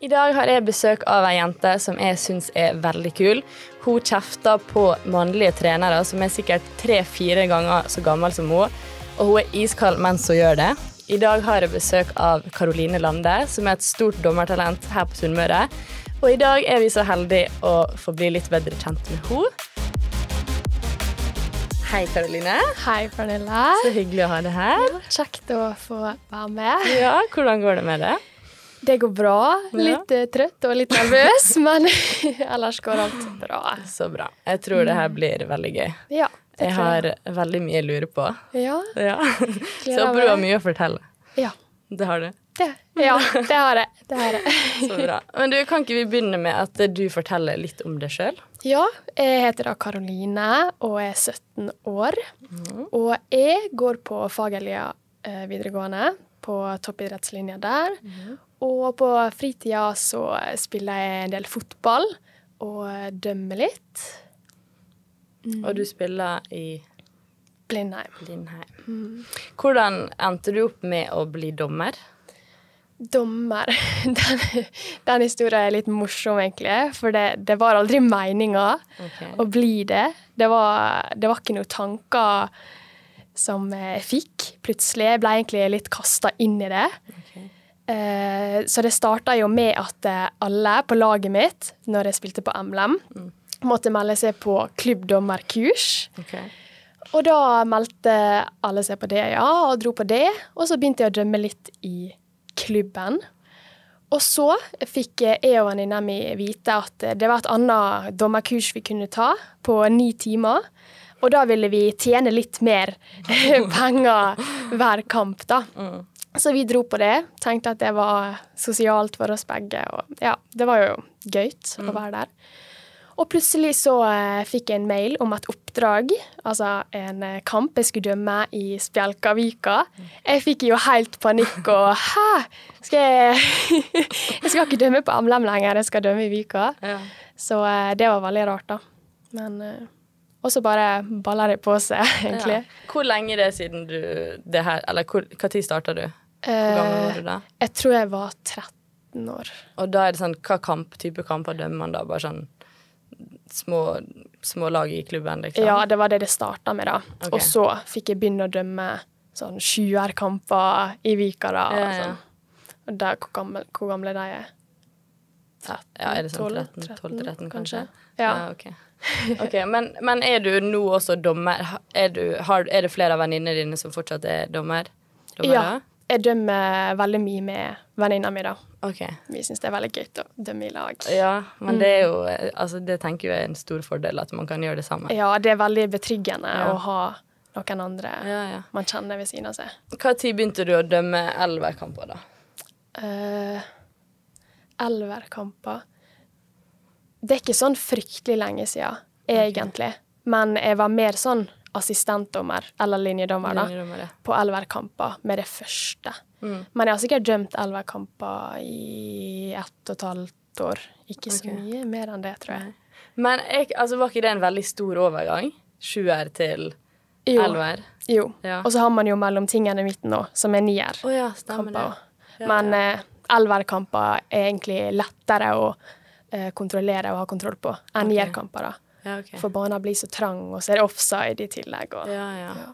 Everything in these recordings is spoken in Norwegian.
I dag har jeg besøk av ei jente som jeg syns er veldig kul. Hun kjefter på mannlige trenere som er sikkert tre-fire ganger så gammel som hun, og hun er iskald mens hun gjør det. I dag har jeg besøk av Karoline Lande, som er et stort dommertalent her på Sunnmøre. Og i dag er vi så heldige å få bli litt bedre kjent med henne. Hei, Karoline. Hei, Pernilla. Så hyggelig å ha deg her. Ja, kjekt å få være med. Ja, Hvordan går det med det? Det går bra. Litt ja. trøtt og litt nervøs, men ellers går alt bra. Så bra. Jeg tror det her blir veldig gøy. Ja, jeg har veldig mye jeg lurer på. Ja. ja. Så jeg håper du har mye å fortelle. Ja. Det har du? Det. Ja, det har jeg. Det har jeg. Så bra. Men du, kan ikke vi begynne med at du forteller litt om deg sjøl? Ja, jeg heter da Karoline og er 17 år. Mm. Og jeg går på Fagerlia eh, videregående, på toppidrettslinja der. Mm. Og på fritida så spiller jeg en del fotball og dømmer litt. Mm. Og du spiller i Blindheim. Blindheim. Mm. Hvordan endte du opp med å bli dommer? Dommer Den, den historien er litt morsom, egentlig. For det, det var aldri meninga okay. å bli det. Det var, det var ikke noen tanker som jeg fikk plutselig. Jeg ble egentlig litt kasta inn i det. Okay. Eh, så det starta jo med at eh, alle på laget mitt, når jeg spilte på MLM, mm. måtte melde seg på klubbdommerkurs. Okay. Og da meldte alle seg på det, ja, og dro på det. Og så begynte jeg å dømme litt i klubben. Og så fikk jeg og venninna mi vite at det var et annet dommerkurs vi kunne ta, på ni timer. Og da ville vi tjene litt mer penger hver kamp, da. Mm. Så vi dro på det. Tenkte at det var sosialt for oss begge. Og ja, det var jo gøy mm. å være der. Og plutselig så eh, fikk jeg en mail om et oppdrag, altså en eh, kamp jeg skulle dømme i Spjelkavika. Jeg fikk jo helt panikk og Hæ? Skal jeg Jeg skal ikke dømme på Amlem lenger, jeg skal dømme i Vika. Ja. Så eh, det var veldig rart, da. Men og så bare baller det på seg, egentlig. Ja. Hvor lenge er det siden du det her Eller når starta du? Hvor gammel var du da? Eh, jeg tror jeg var 13 år. Og da er det sånn, hva kamp, type kamper dømmer man da? Bare sånn små, små lag i klubben, liksom? Ja, det var det det starta med, da. Okay. Og så fikk jeg begynne å dømme sånn sjuerkamper i Vika, da. Ja, ja. Og, og der, hvor, gammel, hvor gamle de er 13? Ja, er det sånn 12-13, kanskje? Ja. ja okay. ok, men, men, er du nå også dommer? Er, du, har, er det flere av venninnene dine som fortsatt er dommer? dommer ja, jeg dømmer veldig mye med venninna mi, da. Okay. Vi syns det er veldig gøy å dømme i lag. Ja, men det er jo altså, Det tenker jeg er en stor fordel, at man kan gjøre det samme. Ja, det er veldig betryggende ja. å ha noen andre ja, ja. man kjenner ved siden av seg. Hva tid begynte du å dømme elverkamper, da? Uh, elverkamper Det er ikke sånn fryktelig lenge siden, egentlig. Men jeg var mer sånn assistentdommer, eller linjedommer, da, ja. på elverkamper med det første. Mm. Men jeg har sikkert dømt elverkamper i ett og et halvt år. Ikke så okay. mye mer enn det, tror jeg. Men jeg, altså, var ikke det en veldig stor overgang? Sjuer til elver? Jo. Ja. Og så har man jo mellomtingene i midten nå, som er nier. Oh, ja, ja, Men eh, elverkamper er egentlig lettere å eh, kontrollere og ha kontroll på enn okay. nierkamper. da. Ja, okay. For banen blir så trang, og så er det offside i tillegg. Og, ja, ja. ja.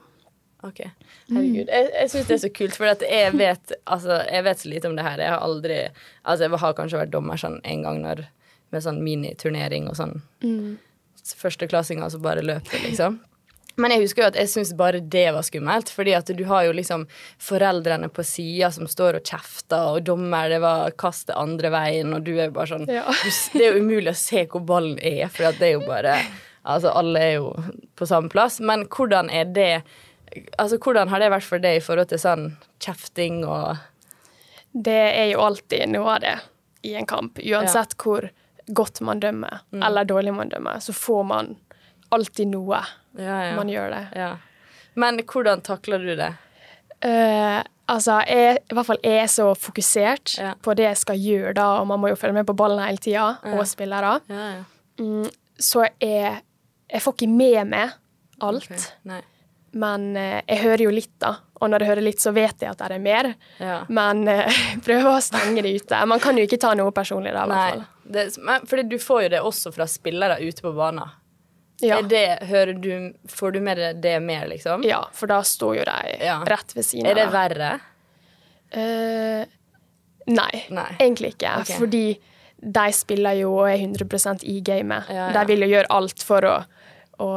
OK. Herregud. Jeg, jeg syns det er så kult, for jeg vet, altså, jeg vet så lite om det her. Jeg har aldri Altså, jeg har kanskje vært dommer sånn en gang når, med sånn miniturnering og sånn. Mm. Førsteklassinger som bare løper, liksom. Men jeg husker jo at jeg syntes bare det var skummelt. fordi at du har jo liksom foreldrene på sida som står og kjefter, og dommer det var kast det andre veien, og du er bare sånn ja. Det er jo umulig å se hvor ballen er, for det er jo bare Altså, alle er jo på samme plass. Men hvordan er det Altså, hvordan har det vært for deg i forhold til sånn kjefting og Det er jo alltid noe av det i en kamp. Uansett ja. hvor godt man dømmer, mm. eller dårlig man dømmer, så får man alltid noe ja, ja. man gjør det. Ja. Men hvordan takler du det? Uh, altså, jeg, i hvert fall jeg er så fokusert på det jeg skal gjøre, da, og man må jo følge med på ballen hele tida, og spillere. Mm, så jeg, jeg får ikke med meg alt. Okay. Men uh, jeg hører jo litt, da, Og når jeg hører litt, så vet jeg at det er mer. Ja. Men uh, prøver å stenge det ute. Man kan jo ikke ta noe personlig da, i hvert fall. Det, men, fordi du får jo det også fra spillere ute på banen. Ja. Det, du, får du med deg det mer, liksom? ja, for da står jo de Ja. rett ved siden av. Er det verre? Uh, nei, Nei. egentlig ikke. Okay. Fordi de spiller jo og er 100% i gamet. Ja, ja. De vil jo gjøre alt for å, å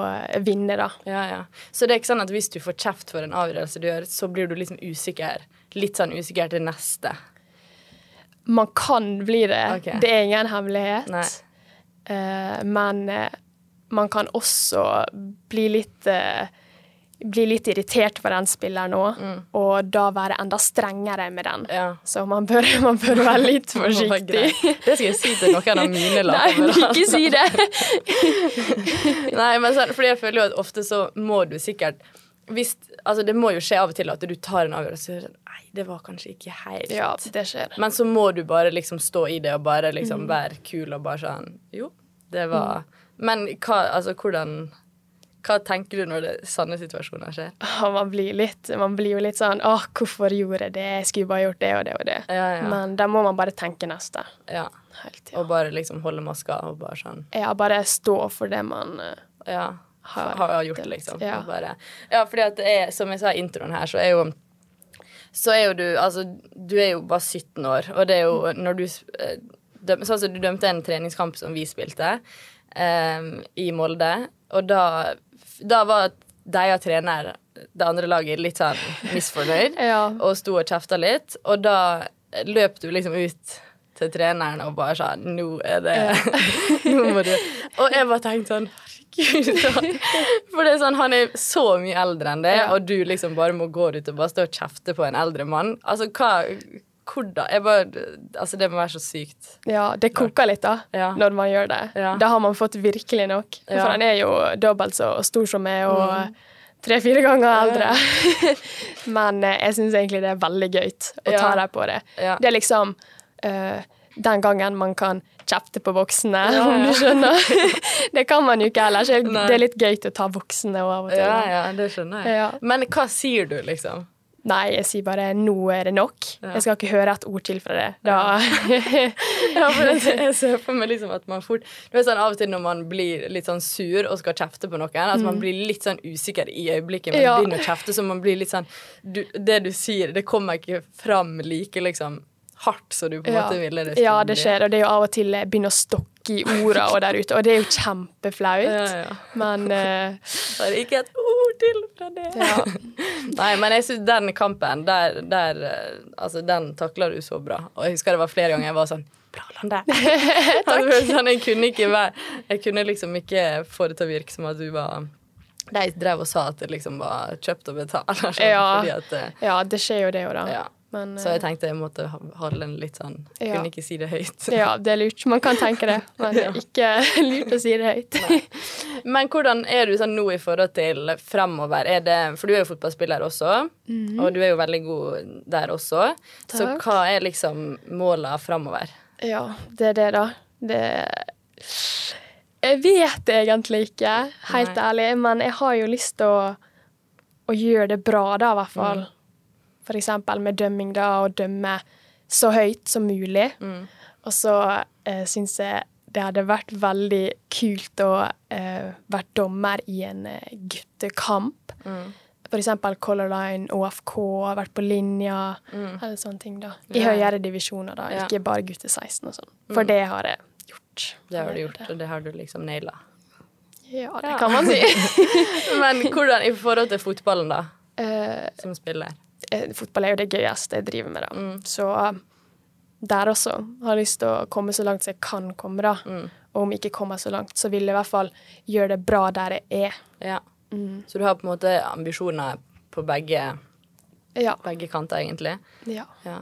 vinne, da. Ja, ja. Så det er ikke sånn at hvis du får kjeft for en avgjørelse du gjør, så blir du liksom usikker? Litt sånn usikker til neste? Man kan bli det. Okay. Det er ingen hemmelighet. Eh, men eh, man kan også bli litt eh, bli litt irritert på den spilleren nå, og da være enda strengere med den. Mm. Ja. Så man bør, man bør være litt forsiktig. Det skal jeg si til noen av mine Nei, lagkamerater. ikke si det! Nei, men så, fordi jeg føler jo at ofte så må du sikkert hvis, altså Det må jo skje av og til at du tar en avgjørelse og sier Nei, det var kanskje ikke helt Ja, det skjer. Men så må du bare liksom stå i det og bare Mm. liksom være kul og bare sånn Jo, det var Men hva, altså, hvordan Hva tenker du når det, sånne situasjoner skjer? Oh, Man blir, litt, man blir jo litt sånn Åh, hvorfor gjorde jeg det? Jeg skulle bare gjort det og det og det. Ja, ja. Men da må man bare tenke neste. Ja. Helt. Og bare liksom holde maska og bare sånn Ja, bare stå for det man eh, Ja. Har- Har, gjort, det- liksom. ja. Bare, ja, fordi at det er, som jeg sa i introen her, så er jo så er jo du Altså, du er jo bare 17 år, og det er jo når du eh, døm, Sånn som du dømte en treningskamp som vi spilte eh, i Molde, og da, da var deres trener, det andre laget, litt sånn misfornøyd, Ja. og sto og kjefta litt, og da løp du liksom ut til treneren og bare sa 'Nå er det Nå må du Og jeg bare tenkte sånn Herregud. For det er sånn, han er så mye eldre enn det, Ja. og du liksom bare må gå ut og bare stå og kjefte på en eldre mann. Altså, hva Hvordan? Altså, det må være så sykt. Ja, det koker litt da, Ja. når man gjør det. Ja. Da har man fått virkelig nok. Ja. Mm. For han er jo dobbelt så stor som meg, og tre-fire ganger eldre. Men eh, jeg syns egentlig det er veldig gøy å ta Ja. deg på det. Ja. Det er liksom uh, den gangen man kan kjefte på voksne, Ja, om du skjønner. det kan man jo ikke ellers. Det er litt gøy å ta voksne av og til. Ja, ja, det skjønner jeg. Ja. Men hva sier du, liksom? Nei, jeg sier bare 'nå er det nok'. Ja. Jeg skal ikke høre et ord til fra det. Da Ja, for jeg, ser for meg liksom at man fort Du vet sånn Av og til når man blir litt sånn sur og skal kjefte på noen, at man blir litt sånn usikker i øyeblikket man Mm. Ja. begynner å kjefte, så man blir litt sånn du, Det du sier, det kommer ikke fram like liksom hardt som du på en Ja. måte ville det Ja, det skjer, og det er jo av og til begynner å stokke i orda og der ute, og det er jo kjempeflaut. Ja, ja. Men uh, Det er ikke et ord til fra det. Nei, men jeg synes den kampen, der, der eh, Altså, den takla du så bra. Og jeg husker det var flere ganger jeg var sånn Bra, Lande. Takk. Sånn, jeg kunne ikke være Jeg kunne liksom ikke få det til å virke som at du var De drev og sa at det liksom var kjøpt og betalt. Sånn, Ja. At, eh, ja, det skjer jo det òg, da. ja. Men Så jeg eh, tenkte jeg måtte holde den litt sånn Ja. Kunne ikke si det høyt. ja, det er lurt. Man kan tenke det, men det er ikke lurt å si det høyt. Men hvordan er du sånn nå i forhold til fremover? Er det, for du er jo fotballspiller også, og du er jo veldig god der også. Så hva er liksom måla fremover? Ja, det er det, da. Det Jeg vet egentlig ikke, helt Nei. ærlig, men jeg har jo lyst til å, å gjøre det bra, da, i hvert fall. For eksempel med dømming, da, å dømme så høyt som mulig. Og så eh, syns jeg det hadde vært veldig kult å eh, være dommer i en eh, guttekamp. For eksempel Color Line, OFK, vært på linja, eller sånne ting, da. I Ja. høyere divisjoner, da. Ja. Ikke bare gutte 16 og sånn. For det har jeg gjort. Det har du gjort, og det har du liksom naila. Ja, det Ja. kan man si. Men hvordan i forhold til fotballen, da, Eh, som spiller? Eh, fotball er jo det gøyeste jeg driver med, da. Mm. Så eh, der også har jeg lyst til å komme så langt som jeg kan komme, da. Mm. Og om jeg ikke kommer så langt, så vil jeg i hvert fall gjøre det bra der jeg er. Ja. Mm. Så du har på en måte ambisjoner på begge, Ja. begge kanter, egentlig? ja. Ja.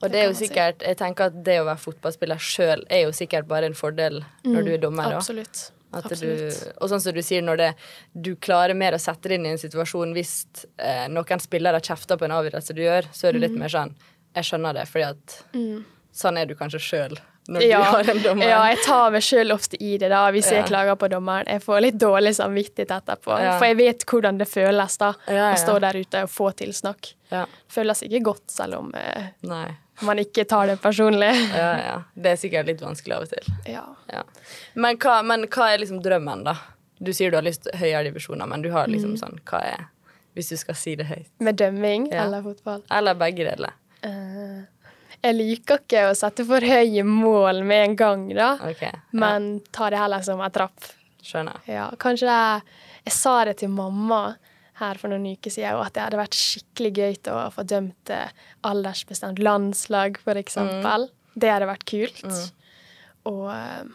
Og Det er jo sikkert Jeg tenker at det å være fotballspiller sjøl er jo sikkert bare en fordel når du er dommer. Mm. Absolutt. Da. Du, og sånn som du sier, når det, du klarer mer å sette deg inn i en situasjon hvis eh, noen spillere kjefter på en avgjørelse du gjør, så er du litt mer sånn Jeg skjønner det, fordi at Mm. sånn er du kanskje sjøl når du har en dommer? Ja, jeg tar meg sjøl ofte i det da, hvis Ja. jeg klager på dommeren. Jeg får litt dårlig samvittighet etterpå, Ja. for jeg vet hvordan det føles da, Ja, ja. å stå der ute og få tilsnakk. Ja. Det føles ikke godt, selv om eh, Nei. Man ikke tar det personlig. Ja, ja. Det er sikkert litt vanskelig av og til. Ja. Ja. Men, hva, men hva er liksom drømmen, da? Du sier du har lyst til høyere divisjoner, men du har liksom sånn Hva er Hvis du skal si det høyt? Med dømming Ja. eller fotball. Eller begge deler? Uh, jeg liker ikke å sette for høye mål med en gang, da, Okay. Men ta det heller som en trapp. Skjønner. Ja, kanskje det Jeg sa det til mamma her for noen uker siden, og at det hadde vært skikkelig gøy å få dømt eh, aldersbestemt landslag, for eksempel. Det hadde vært kult. Og eh,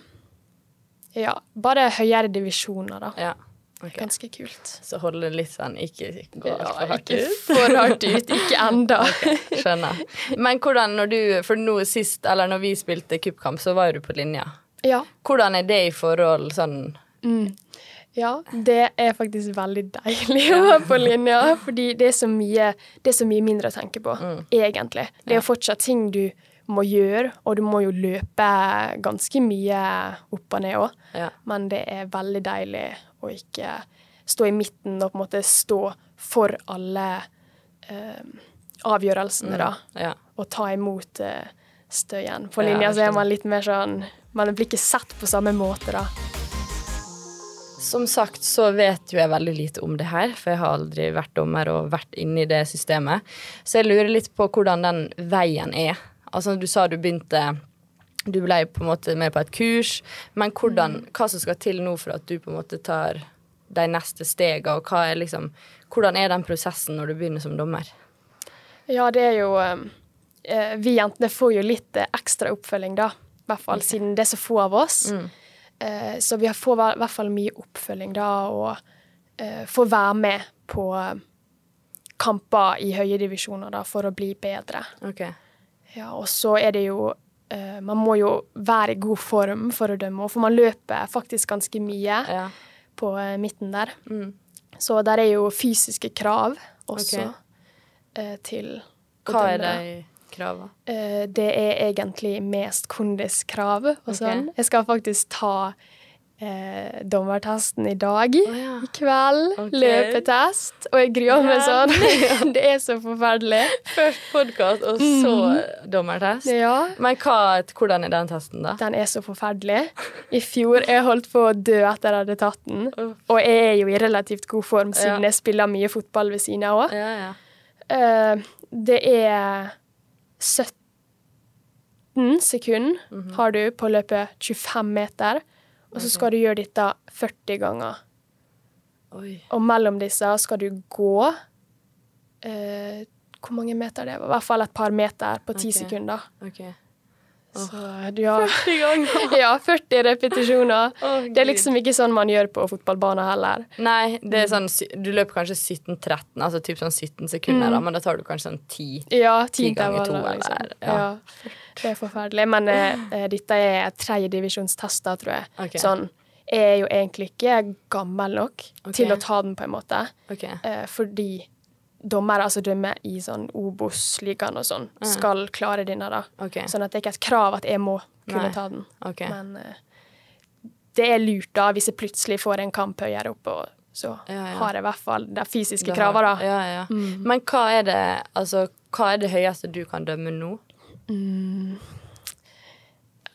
ja, bare høyere divisjoner, da. Ja. Okay. Ganske kult. Så holde det litt sånn Ikke gå Ja, altfor hardt ikke ut. for hardt ut. Ikke enda. Skjønner. Men hvordan når du For nå sist, eller når vi spilte cupkamp, så var jo du på linja. Ja. Hvordan er det i forhold sånn Ja, det er faktisk veldig deilig å være på linja, fordi det er så mye, det er så mye mindre å tenke på, egentlig. Det er jo fortsatt ting du må gjøre, og du må jo løpe ganske mye opp og ned òg. Ja. Men det er veldig deilig å ikke stå i midten og på en måte stå for alle eh, avgjørelsene, da. Ja. Og ta imot eh, støyen. På linja ja, så er man litt mer sånn Man blir ikke sett på samme måte, da. Som sagt så vet jo jeg veldig lite om det her, for jeg har aldri vært dommer og vært inne i det systemet. Så jeg lurer litt på hvordan den veien er. Altså du sa du begynte Du ble på en måte med på et kurs, men hvordan, hva som skal til nå for at du på en måte tar de neste stegene, og er liksom Hvordan er den prosessen når du begynner som dommer? Ja, det er jo eh, Vi jentene får jo litt eh, ekstra oppfølging, da. I hvert fall siden det er så få av oss. Eh, så vi får i hvert fall mye oppfølging da, og eh, får være med på eh, kamper i høye divisjoner da, for å bli bedre. Okay. Ja, og så er det jo eh, Man må jo være i god form for å dømme, for man løper faktisk ganske mye Ja. på eh, midten der. Mm. Så der er jo fysiske krav også okay. eh, til å Hva er dømme. Kravene? Uh, det er egentlig mest kondiskrav og sånn. Okay. Jeg skal faktisk ta eh, dommertesten i dag. ja. I kveld. Okay. Løpetest. Og jeg gruer meg sånn. det er så forferdelig. Først podkast, og så dommertest. Ja. Men hva, hvordan er den testen, da? Den er så forferdelig. I fjor jeg holdt på å dø etter jeg hadde tatt den. Og jeg er jo i relativt god form siden Ja. jeg spiller mye fotball ved siden av òg. Eh, det er 17 sekunder Mhm. har du på å løpe 25 meter, og så skal du gjøre dette 40 ganger. Oi. Og mellom disse skal du gå eh, Hvor mange meter det var? I hvert fall et par meter på 10 okay. sekunder. Ok. Så du har 40 ganger! Ja, 40 repetisjoner. Oh, Det er liksom ikke sånn man gjør på fotballbanen heller. Nei, det er sånn, du løper kanskje 17-13, altså typ sånn 17 sekunder, da, men da tar du kanskje sånn 10. Ja, Ti ti ganger 2 eller liksom. Ja. ja. Det er forferdelig. Men eh, eh, dette er tredjedivisjonstester, tror jeg. Okay. Sånn, jeg er jo egentlig ikke gammel nok okay. til å ta den, på en måte. Okay. Eh, fordi dommere, altså dømmer i sånn Obos-ligaen og sånn, skal klare denne, da. Okay. Sånn at det er ikke et krav at jeg må kunne Nei. ta den. Okay. Men eh, det er lurt, da, hvis jeg plutselig får en kamp høyere oppe, og så Ja, ja. har jeg i hvert fall de fysiske kravene, da. Ja, ja. Men hva er det altså, hva er det høyeste du kan dømme nå?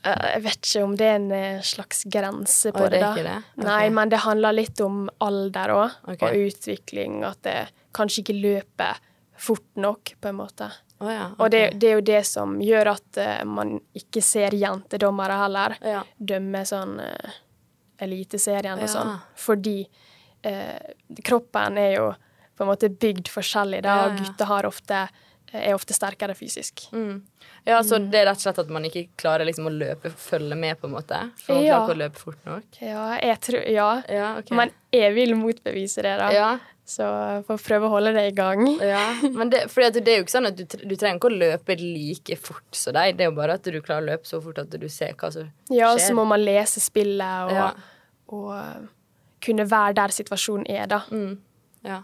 Eh, Jeg vet ikke om det er en eh, slags grense på Oi, det det. da. det? Okay. Nei, men det handler litt om alder òg, okay. og utvikling. At det kanskje ikke løper fort nok, på en måte. Oh, ja. Og det, det er jo det som gjør at uh, man ikke ser jentedommere heller Ja. dømme sånn uh, Eliteserien og sånn. Fordi uh, kroppen er jo på en måte bygd forskjellig, da, og gutter har ofte, er ofte sterkere fysisk. Mm. Ja, så det er rett og slett at man ikke klarer liksom å løpe, følge med, på en måte? For man Ja. klarer ikke å løpe fort nok? Ja, jeg tror Ja. Ja, okay. Men jeg vil motbevise det, da. ja, Så får prøve å holde det i gang. ja. Men det, det er jo ikke sånn at du, du trenger ikke å løpe like fort som deg. Det er jo bare at du klarer å løpe så fort at du ser hva som skjer. Ja, og så må man lese spillet og, Ja. og kunne være der situasjonen er, da. Mm. Ja.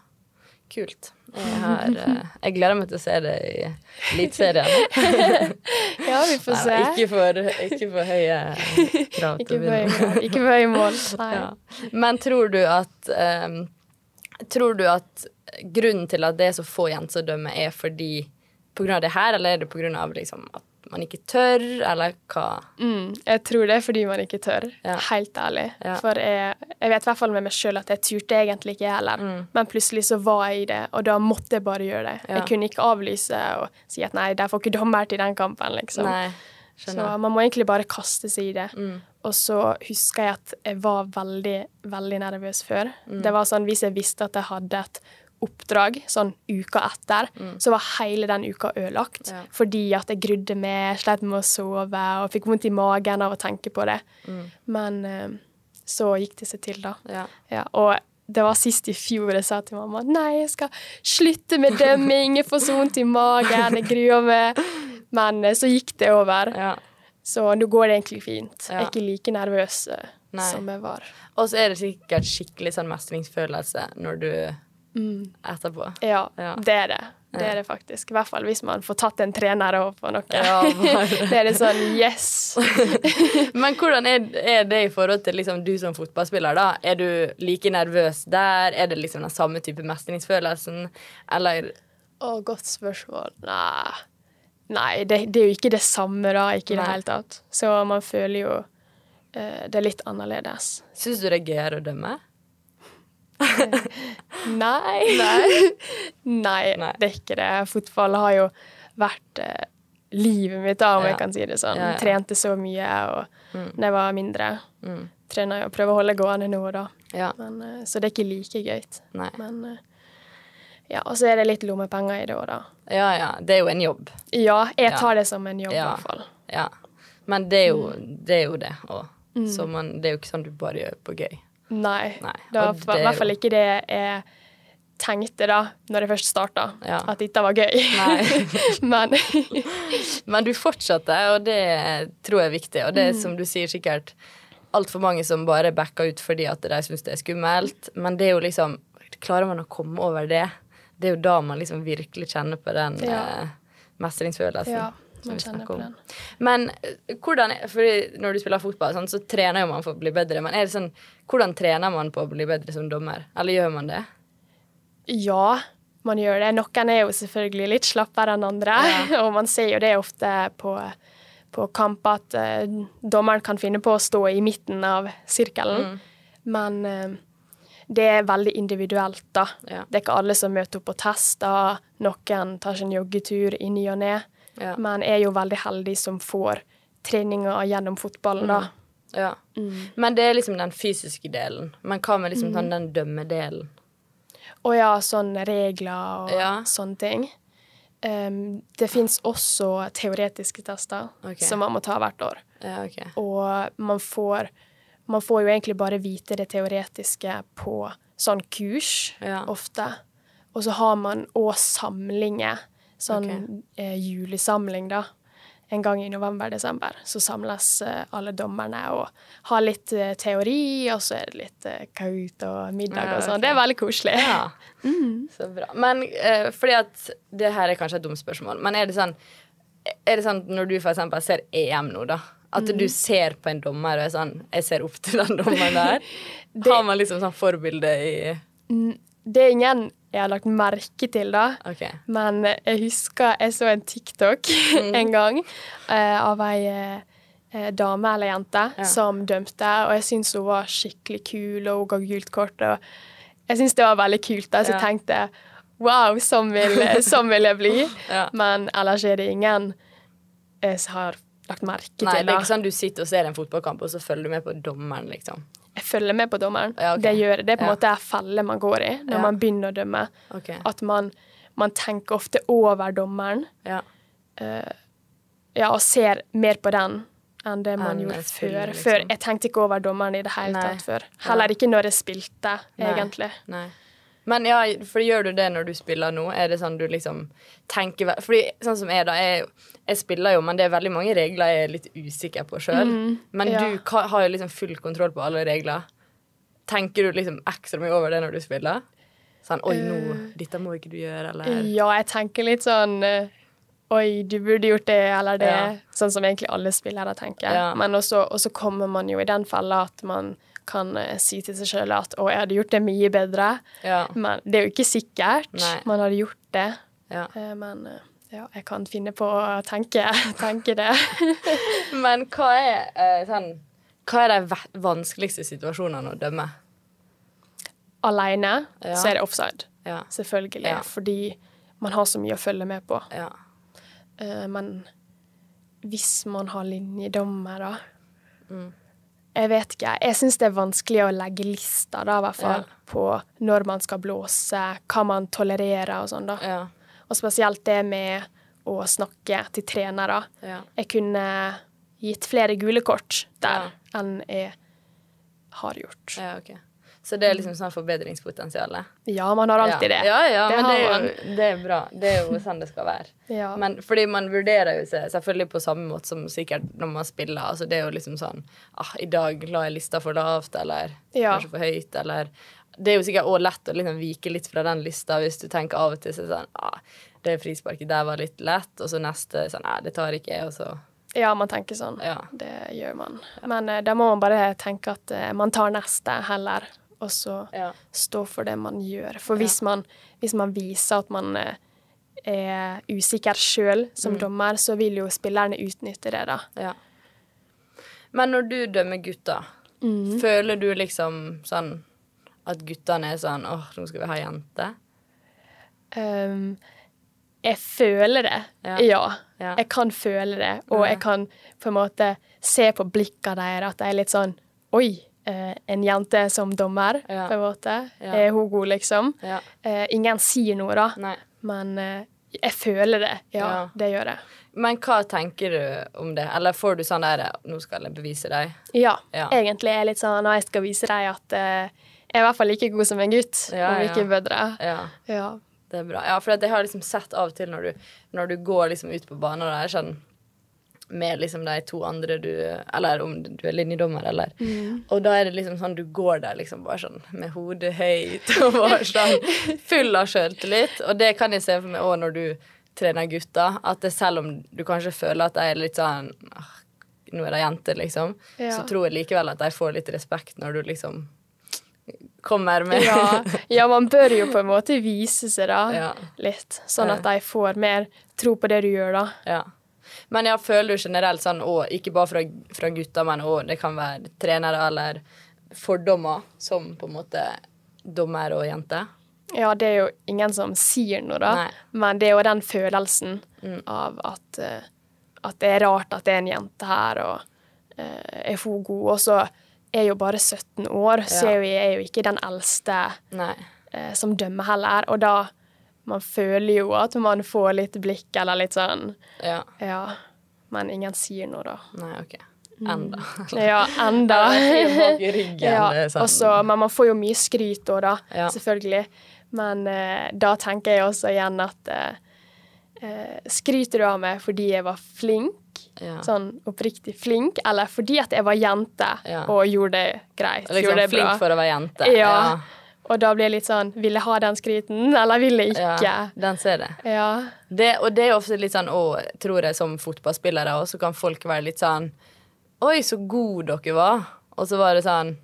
kult. Jeg, har, eh, jeg gleder meg til å se det i Eliteserien. ja, vi får se. Nei, ikke, for, ikke for høye krav til å begynne Ikke for høye mål. Ja. Men tror du at um, Tror du at grunnen til at det er så få jenter som dømmer, er fordi av det her, eller er det av liksom, at man ikke tør, eller hva? Mm, jeg tror det er fordi man ikke tør, ja. helt ærlig. Ja. For jeg, jeg, vet i hvert fall med meg sjøl at jeg turte egentlig ikke heller. Mm. Men plutselig så var jeg i det, og da måtte jeg bare gjøre det. Ja. Jeg kunne ikke avlyse og si at nei, de får ikke dommer til den kampen, liksom. Nei, så man må egentlig bare kaste seg i det. Mm. Og så husker jeg at jeg var veldig, veldig nervøs før. Mm. Det var sånn hvis jeg visste at jeg hadde et oppdrag sånn uka etter, mm. så var hele den uka ødelagt. Ja. Fordi at jeg grudde meg, slet med å sove og fikk vondt i magen av å tenke på det. Mm. Men uh, så gikk det seg til, da. Ja. Ja, og det var sist i fjor jeg sa til mamma nei, jeg skal slutte med dømming, jeg får så vondt i magen, jeg gruer meg. Men uh, så gikk det over. Så nå går det egentlig fint. Jeg er ikke like nervøs Nei. som jeg var. Og så er det sikkert skikkelig sånn mestringsfølelse når du mm. etterpå. Ja, ja, det er det. Det er det faktisk. I hvert fall hvis man får tatt en trener over på noe. Ja, det er det sånn yes! Men hvordan er, er, det i forhold til liksom, du som fotballspiller, da? Er du like nervøs der? Er det liksom den samme type mestringsfølelsen, eller Å, godt spørsmål. Nei. Nei, det, det, er jo ikke det samme, da. Ikke i det hele tatt. Så man føler jo uh, det er litt annerledes. Syns du det er gøyere å dømme? Nei. Nei. Nei. det er ikke det. Fotball har jo vært eh, livet mitt, da, om ja. jeg kan si det sånn. Ja, ja. Trente så mye og mm. da jeg var mindre. Mm. Trener jo prøver å holde gående nå og da. Men, eh, så det er ikke like gøy. Men eh, ja, og så er det litt lommepenger i det òg, da. Ja ja, det er jo en jobb. Ja, jeg tar det som en jobb, i hvert fall. Ja. Men det er jo mm. det, er jo det òg. Mm. Så man, det er jo ikke sånn du bare gjør på gøy. Nei. Nei. Det var i hvert fall ikke det jeg tenkte da når jeg først starta, ja. at dette var gøy. Men Men du fortsatte, og det tror jeg er viktig. Og det er mm. som du sier, sikkert altfor mange som bare backer ut fordi at de syns det er skummelt. Men det er jo liksom Klarer man å komme over det? Det er jo da man liksom virkelig kjenner på den ja. eh, mestringsfølelsen. Ja man kjenner på den. Men eh, hvordan fordi når du spiller fotball, sånn, så trener jo man for å bli bedre. Men er det sånn, hvordan trener man på å bli bedre som dommer? Eller gjør man det? Ja, man gjør det. Noen er jo selvfølgelig litt slappere enn andre. Ja. og man ser jo det ofte på, på kamp at uh, dommeren kan finne på å stå i midten av sirkelen. Mm. Men uh, det er veldig individuelt, da. Ja. Det er ikke alle som møter opp på tester. Noen tar seg en joggetur i ny og ne. Ja. Men er jo veldig heldig som får treninger gjennom fotballen, da. Mm. Ja. Mm. Men det er liksom den fysiske delen. Men hva med liksom mm. den dømmedelen? Å ja, sånne regler og ja. sånne ting. Um, det fins også teoretiske tester okay. som man må ta hvert år. Ja, okay. Og man får, man får jo egentlig bare vite det teoretiske på sånn kurs ja. ofte. Og så har man òg samlinger Sånn okay. eh, julesamling, da. En gang i november-desember så samles eh, alle dommerne og har litt eh, teori, og så er det litt eh, kaut og middag ja, og sånn. Okay. Det er veldig koselig. Ja. Mm. Så bra. Men fordi at Det her er kanskje et dumt spørsmål, men er det sånn er det sånn når du eksempel ser EM nå, da? At mm. du ser på en dommer og er sånn Jeg ser opp til den dommeren der. det, har man liksom sånn forbilde i Det er ingen jeg har lagt merke til, da. Okay. Men jeg husker jeg så en TikTok mm. en gang uh, av ei uh, dame eller jente ja. som dømte, og jeg syntes hun var skikkelig kul, og hun ga gult kort. og Jeg syntes det var veldig kult, da, så jeg tenkte wow, sånn vil, sånn vil jeg bli. ja. Men ellers er det ingen jeg har lagt merke til. Nei, det er ikke sånn du sitter og ser en fotballkamp, og så følger du med på dommeren, liksom jeg følger med på dommeren. Ja, okay. Det gjør det. er på en ja. måte en felle man går i når ja. man begynner å dømme. Okay. At man, man, tenker ofte over dommeren. Ja. Uh, ja, og ser mer på den enn det man gjorde før. Liksom. før. Jeg tenkte ikke over dommeren i det hele tatt før. Heller ikke når jeg spilte, Nei. egentlig. Nei. Men ja, for gjør du det når du spiller nå? Er det sånn du liksom tenker Fordi sånn som jeg, da. Jeg, jeg spiller jo, men det er veldig mange regler jeg er litt usikker på sjøl. Mm, men ja. du har jo liksom full kontroll på alle regler. Tenker du liksom ekstra mye over det når du spiller? Sånn Oi, nå, dette må ikke du gjøre, eller Ja, jeg tenker litt sånn eh, Oi, du burde gjort det eller det. Ja. Sånn som egentlig alle spillere tenker. Ja. Men også, også kommer man jo i den fella at man kan eh, si til seg sjøl at 'å, jeg hadde gjort det mye bedre'. Ja. Men det er jo ikke sikkert Nei. man hadde gjort det. ja. Eh, Men eh, ja, jeg kan finne på å tenke, tenke det. Men hva er sånn Hva er de vanskeligste situasjonene å dømme? Aleine Ja. så er det offside, Ja. selvfølgelig. Fordi man har så mye å følge med på. Ja. Men hvis man har linjedommere Mm. Jeg vet ikke. Jeg syns det er vanskelig å legge lista, da, i hvert fall, Ja. på når man skal blåse, hva man tolererer og sånn, da. Ja. Og spesielt det med å snakke til trenere. Ja. Jeg kunne gitt flere gule kort der enn jeg har gjort. ja, ok. Så det er liksom sånn forbedringspotensial? Ja, man har alltid det. Ja, ja, Det men det er, jo, det er bra. Det er jo sånn det skal være. Ja. Men fordi man vurderer jo seg selvfølgelig på samme måte som sikkert når man spiller. Altså det er jo liksom sånn ah, I dag la jeg lista for lavt, eller Ja. kanskje for høyt, eller Det er jo sikkert også lett å liksom vike litt fra den lista hvis du tenker av og til så sånn ah, Det frisparket der var litt lett, og så neste sånn Nei, det tar ikke jeg, og så Ja, man tenker sånn. Ja. Det gjør man. Men eh, da må man bare tenke at eh, man tar neste heller, og så Ja. stå for det man gjør. For hvis, man, hvis man viser at man eh, er usikker sjøl som dommer, så vil jo spillerne utnytte det, da. Ja. Men når du dømmer gutter, Mm. føler du liksom sånn at guttene er sånn åh, nå skal vi ha jente? Um, jeg føler det, Ja. ja. Ja. Jeg kan føle det, og jeg kan på en måte se på blikkene deres at de er litt sånn Oi, eh, en jente som dommer, Ja. på en måte. Ja. Er hun god, liksom? Ja. Eh, ingen sier noe, da. Nei. Men eh, jeg føler det. Ja, det gjør jeg. Men hva tenker du om det? Eller får du sånn der Nå skal jeg bevise deg. Ja, egentlig er jeg litt sånn når jeg skal vise deg at eh, jeg er i hvert fall like god som en gutt, om ikke bedre. Ja, Ja. det er bra. Ja, for jeg har liksom sett av og til når du, når du går liksom ut på banen, og er sånn med liksom de to andre du Eller om du er linjedommer, eller Og da er det liksom sånn du går der liksom bare sånn med hodet høyt og bare sånn full av sjøltillit. Og det kan jeg se for meg òg når du trener gutter, at det selv om du kanskje føler at de er litt sånn «Ah, Nå er de jenter, liksom. Ja. Så tror jeg likevel at de får litt respekt når du liksom kommer med Ja, ja, man bør jo på en måte vise seg da, Ja. litt, sånn at de får mer tro på det du gjør, da. Ja. Men jeg føler jo generelt sånn, og ikke bare fra, fra gutter, men òg det kan være trenere eller fordommer som på en måte dommer og jente. Ja, det er jo ingen som sier noe, da, Nei. men det er jo den følelsen Mm. av at, eh, at det er rart at det er en jente her, og uh, er hun god? Og så er jo bare 17 år, så Ja. jo jeg er jo ikke den eldste eh, som dømmer heller, og da man føler jo at man får litt blikk eller litt sånn Ja. Ja. Men ingen sier noe, da. Nei, OK. Enda. Ja, enda. Ja, sånn. og så- men man får jo mye skryt òg, da. Ja. Selvfølgelig. Men eh, da tenker jeg også igjen at eh, eh, Skryter du av meg fordi jeg var flink, Ja. sånn oppriktig flink, eller fordi at jeg var jente og gjorde det greit? Liksom gjorde det flink bra? for å være jente. Ja. Og da blir jeg litt sånn Vil jeg ha den skryten, eller vil jeg ikke? ja. Den ser det. Ja. Det, og det er ofte litt sånn å, tror jeg, som fotballspillere, òg, så kan folk være litt sånn Oi, så god dere var. Og så var det sånn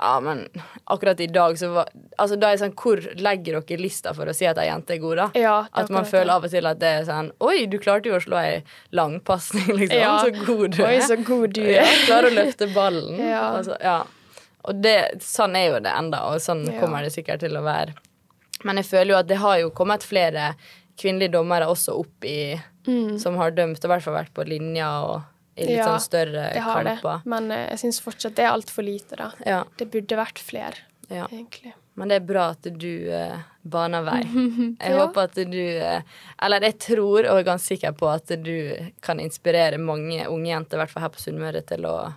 Ja, men akkurat i dag så var Altså, da er det sånn Hvor legger dere lista for å si at ei jente er god, da? Ja, det at man føler det. av og til at det er sånn Oi, du klarte jo å slå ei langpasning, liksom. Ja. Så god du er. Oi, så god du Ja, er. klarer å løfte ballen. Ja. Altså, ja. Og det, sånn er jo det enda, og sånn Ja. kommer det sikkert til å være. Men jeg føler jo at det har jo kommet flere kvinnelige dommere også opp i Som har dømt, og i hvert fall vært på linja og i litt Mm. Ja, sånn større Det har det. Men eh, jeg syns fortsatt det er altfor lite, da. Ja, Det burde vært flere, ja. egentlig. Men det er bra at du eh, baner vei. Jeg Ja. håper at du eh, Eller jeg tror og er ganske sikker på at du kan inspirere mange unge jenter, i hvert fall her på Sunnmøre, til å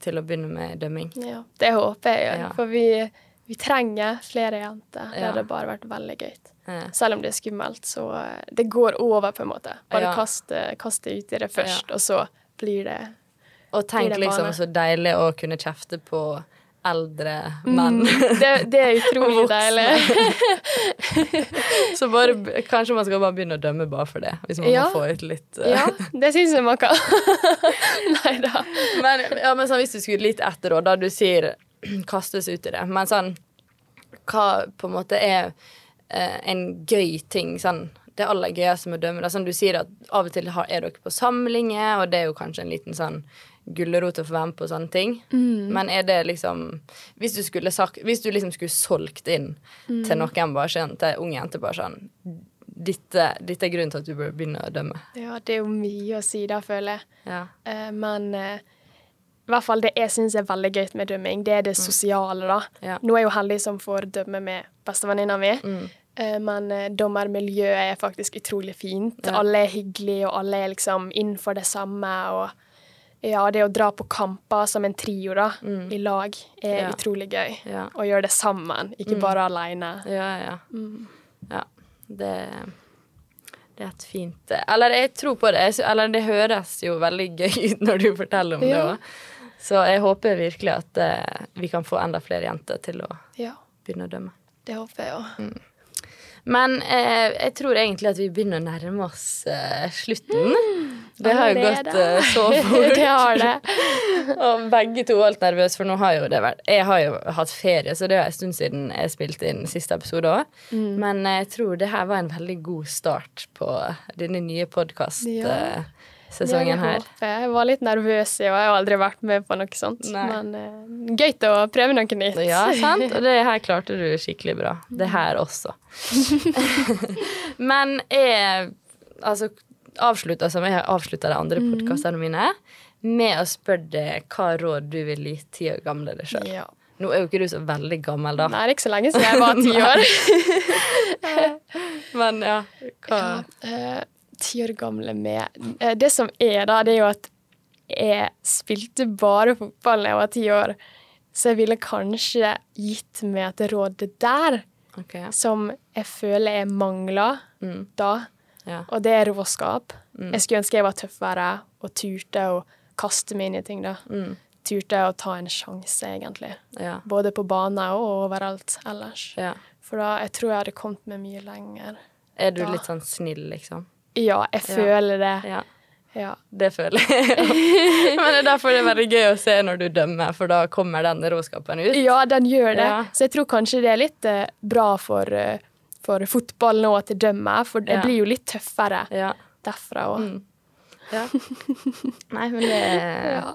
til å begynne med dømming. Ja, det håper jeg, Ja. for vi, vi trenger flere jenter. Det hadde bare vært veldig gøy. Selv om det er skummelt, så eh, det går over, på en måte. Bare kast, eh, kast det ut i det først, og så blir det Og tenk Blir det liksom så deilig å kunne kjefte på eldre menn. Det, det er utrolig deilig. Så bare, kanskje man skal bare begynne å dømme bare for det, hvis man Ja. må få ut litt uh... Ja, det syns jeg man kan. Nei da. Men, ja, men sånn, hvis du skulle litt etter, da du sier kastes ut i det, men sånn Hva på en måte er eh, en gøy ting sånn det aller gøyeste med å dømme? Da, sånn, du sier at av og til er dere på samlinger, og det er jo kanskje en liten sånn gulrot å få være med på sånne ting. Men er det liksom Hvis du skulle sagt Hvis du liksom skulle solgt inn til noen, bare sånn, til unge jenter, bare sånn dette, dette er grunnen til at du bør begynne å dømme. Ja, det er jo mye å si da, føler jeg. Ja. Uh, men uh, i hvert fall det jeg syns er veldig gøy med dømming, det er det sosiale, da. Ja. Nå er jeg jo heldig som får dømme med bestevenninna mi. Mm. Eh, Men dommermiljøet er faktisk utrolig fint. Ja. Alle er hyggelige, og alle er liksom innenfor det samme. Og ja, det å dra på kamper som en trio, da, i lag, er Mm. Ja. utrolig gøy. Ja. Å gjøre det sammen, ikke bare alene. Ja, ja. Ja, det, det er et fint Eller jeg tror på det. Eller det høres jo veldig gøy ut når du forteller om det òg. Så jeg håper virkelig at uh, vi kan få enda flere jenter til å Ja, begynne å dømme. det håper jeg òg. Men eh, jeg tror egentlig at vi begynner å nærme oss eh, slutten. Det har jo gått eh, så fort. det har det. Og begge to var litt nervøse, for nå har jo det vært Jeg har jo hatt ferie, så det er en stund siden jeg spilte inn siste episode òg. Mm. Men jeg tror det her var en veldig god start på denne nye Ja. podkastsesongen Det her. jeg. Var litt nervøs, og jeg har aldri vært med på noe sånt. Nei. Men uh, gøy å prøve noe nytt. Ja, sant? Og det her klarte du skikkelig bra. Det her også. Men jeg altså, avslutta som jeg har avslutta de andre mm. podkastene mine, med å spørre deg hva råd du vil gi ti år gamle deg sjøl. Ja. Nå er jo ikke du så veldig gammel, da. Nei, det er ikke så lenge siden jeg var ti år. Men ja, hva Eh, Ti år gamle med uh, Det som er, da, det er jo at jeg spilte bare fotball da jeg var ti år. Så jeg ville kanskje gitt meg et råd der okay. som jeg føler jeg mangla Mm. da. Ja. Og det er råskap. Jeg skulle ønske jeg var tøffere og turte å kaste meg inn i ting. da. Mm. Turte å ta en sjanse, egentlig. Ja. Både på baner og overalt ellers. ja. For da, jeg tror jeg hadde kommet meg mye lenger. Er du Da. litt sånn snill, liksom? Ja, jeg føler det. Ja. Ja. Det føler jeg. Men det er derfor det er veldig gøy å se når du dømmer, for da kommer den råskapen ut. ja, den gjør det. Ja. Så jeg tror kanskje det er litt eh, bra for, eh, for fotball nå at det dømmer, for det blir jo litt tøffere Ja. derfra òg. Mm. ja. Nei, men det Ja.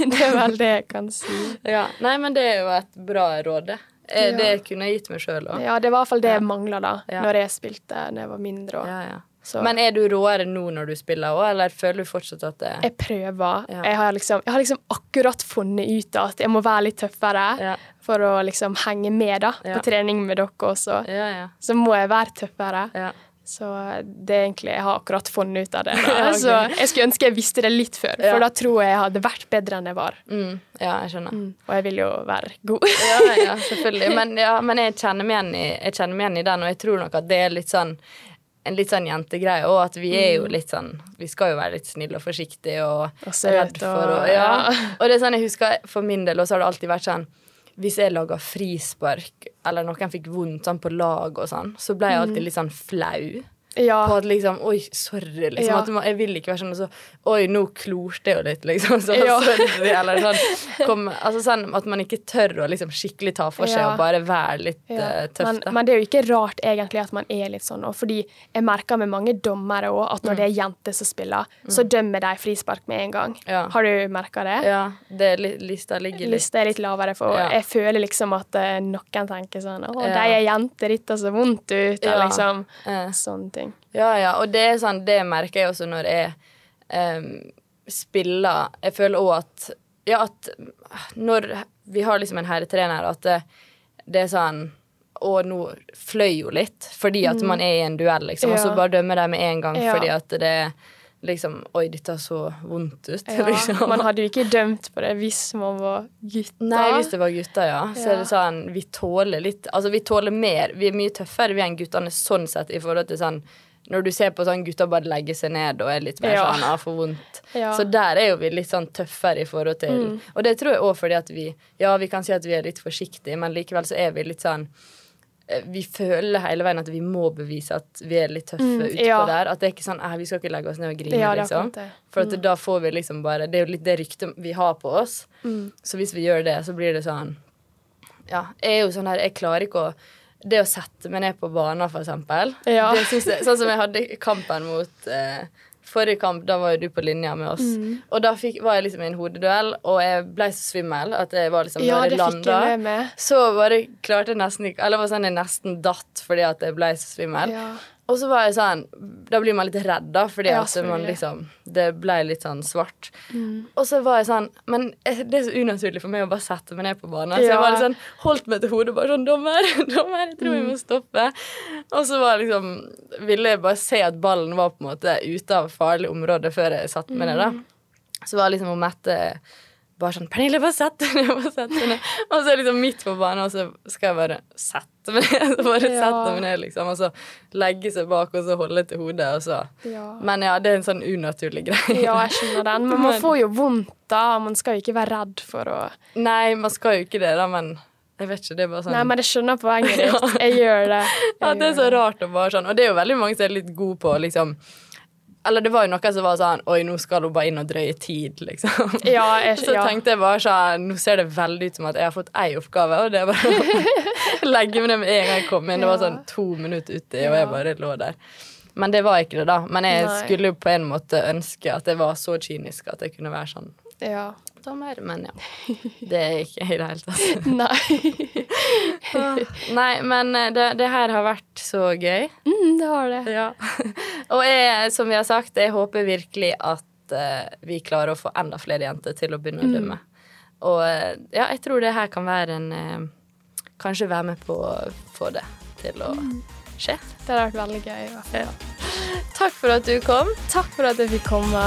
det er vel det jeg kan si. ja. Nei, men det er jo et bra råd, det. Det Ja. Kunne jeg gitt meg sjøl òg. Ja, det var i hvert fall det jeg mangla da når jeg spilte da jeg var mindre. Og. Ja, ja. Så Men er du råere nå når du spiller òg, eller føler du fortsatt at det jeg prøver. Ja. Jeg, har liksom, jeg har liksom akkurat funnet ut at jeg må være litt tøffere Ja. for å liksom henge med da, Ja. på trening med dere også. Ja, ja. Så må jeg være tøffere. ja. Så det er egentlig, jeg har akkurat funnet ut av det. Så jeg skulle ønske jeg visste det litt før, Ja. for da tror jeg jeg hadde vært bedre enn jeg var. Mm, ja, jeg skjønner. Og jeg vil jo være god. Ja, ja, selvfølgelig. Men, ja, men jeg, kjenner igjen i, jeg kjenner meg igjen i den, og jeg tror nok at det er litt sånn en litt sånn jentegreie, og at vi er jo litt sånn Vi skal jo være litt snille og forsiktige og, Og redd for og- ja. ja. Og det er sånn jeg husker for min del, og så har det alltid vært sånn hvis jeg laga frispark, eller noen fikk vondt sånn på lag og sånn, så ble jeg alltid litt sånn flau. Ja. På at liksom Oi, sorry, liksom. Ja. At man, jeg vil ikke være sånn så Oi, nå klorte jeg jo litt, liksom. Så Ja. sorry. Eller sånn, kom, altså sånn at man ikke tør å liksom skikkelig ta for seg og bare være litt Ja. eh, tøff. Men, men det er jo ikke rart egentlig at man er litt sånn òg, fordi jeg merker med mange dommere òg at når det er jenter som spiller, så dømmer de frispark med en gang. Har du merka det? Ja, det, li- lista ligger litt Lista er litt lavere, for jeg føler liksom at uh, noen tenker sånn Å, de er jenter, dette så vondt ut, eller liksom sånne ting. Ja, ja, og det er sånn, det merker jeg også når jeg um, spiller. Jeg føler òg at Ja, at når vi har liksom en herretrener, at det, det er sånn Og nå fløy jo litt, fordi at man er i en duell, liksom, og så Mm. Bare dømmer de med en gang fordi at det er liksom Oi, dette så vondt ut, Ja, liksom. Man hadde jo ikke dømt på det hvis man var gutter. Nei, hvis det var gutter, ja. Så Ja. er det sånn, vi tåler litt Altså, vi tåler mer. Vi er mye tøffere vi enn guttene sånn sett i forhold til sånn når du ser på sånn gutter bare legger seg ned og er litt mer Ja. sånn ah, for vondt. Ja. Så der er jo vi litt sånn tøffere i forhold til Og det tror jeg òg fordi at vi Ja, vi kan si at vi er litt forsiktige, men likevel så er vi litt sånn vi føler hele veien at vi må bevise at vi er litt tøffe Mm, utpå ja. der. At det er ikke sånn eh, vi skal ikke legge oss ned og grine, Ja, liksom. For at da får vi liksom bare Det er jo litt det ryktet vi har på oss. Mm. Så hvis vi gjør det, så blir det sånn Ja, jeg er jo sånn her Jeg klarer ikke å Det å sette meg ned på banen, for eksempel. Ja. Det synes jeg, sånn som jeg hadde kampen mot eh, Forrige kamp, da var jo du på linja med oss. Mm. Og da fikk, var jeg liksom i en hodeduell, og jeg ble så svimmel at jeg var liksom Ja, det landet, det fikk jeg med meg. så bare klarte jeg nesten ikke Eller var sånn jeg nesten datt fordi at jeg ble så svimmel. Ja. Og så var jeg sånn Da blir man litt redd, da, fordi Ja, at man liksom Det ble litt sånn svart. Mm. Og så var jeg sånn Men det er så unaturlig for meg å bare sette meg ned på banen. Så jeg var litt sånn holdt meg til hodet bare sånn Dommer, dommer, jeg tror vi må stoppe. Og så var liksom Ville jeg bare se at ballen var på en måte ute av farlig område før jeg satte meg ned, da. Så var liksom om Mette bare sånn 'Pernille, bare sett deg ned.' bare sett deg ned. Og så er jeg liksom midt på banen, og så skal jeg bare sette meg ned. Så bare Ja. sette meg ned, liksom. Og så legge seg bak, og så holde til hodet, og så Ja. Men ja, det er en sånn unaturlig greie. ja, jeg skjønner den. Men man får jo vondt, da. Man skal jo ikke være redd for å Nei, man skal jo ikke det, da, men jeg vet ikke. Det er bare sånn Nei, men jeg skjønner poenget ditt. Jeg gjør det. Jeg Ja, det er så rart å bare sånn. Og det er jo veldig mange som er litt gode på liksom Eller det var jo noe som var sånn Oi, nå skal hun bare inn og drøye tid, liksom. Ja, jeg, Så ja. tenkte jeg bare sånn Nå ser det veldig ut som at jeg har fått én oppgave, og det er bare å legge meg ned med en gang jeg kom inn. Det var sånn to minutter uti, og jeg bare lå der. Men det var ikke det, da. Men jeg Nei. skulle jo på en måte ønske at jeg var så kynisk at jeg kunne være sånn ja. Dommer. Men ja. Det er ikke i det hele tatt. Nei. Nei, men eh, det, det her har vært så gøy. Mm, det har det. Ja. Og jeg, som vi har sagt, jeg håper virkelig at uh, vi klarer å få enda flere jenter til å begynne å dømme. Og eh, ja, jeg tror det her kan være en uh, Kanskje være med på å få det til å skje. Det har vært veldig gøy. i hvert fall. Takk for at du kom. Takk for at jeg fikk komme.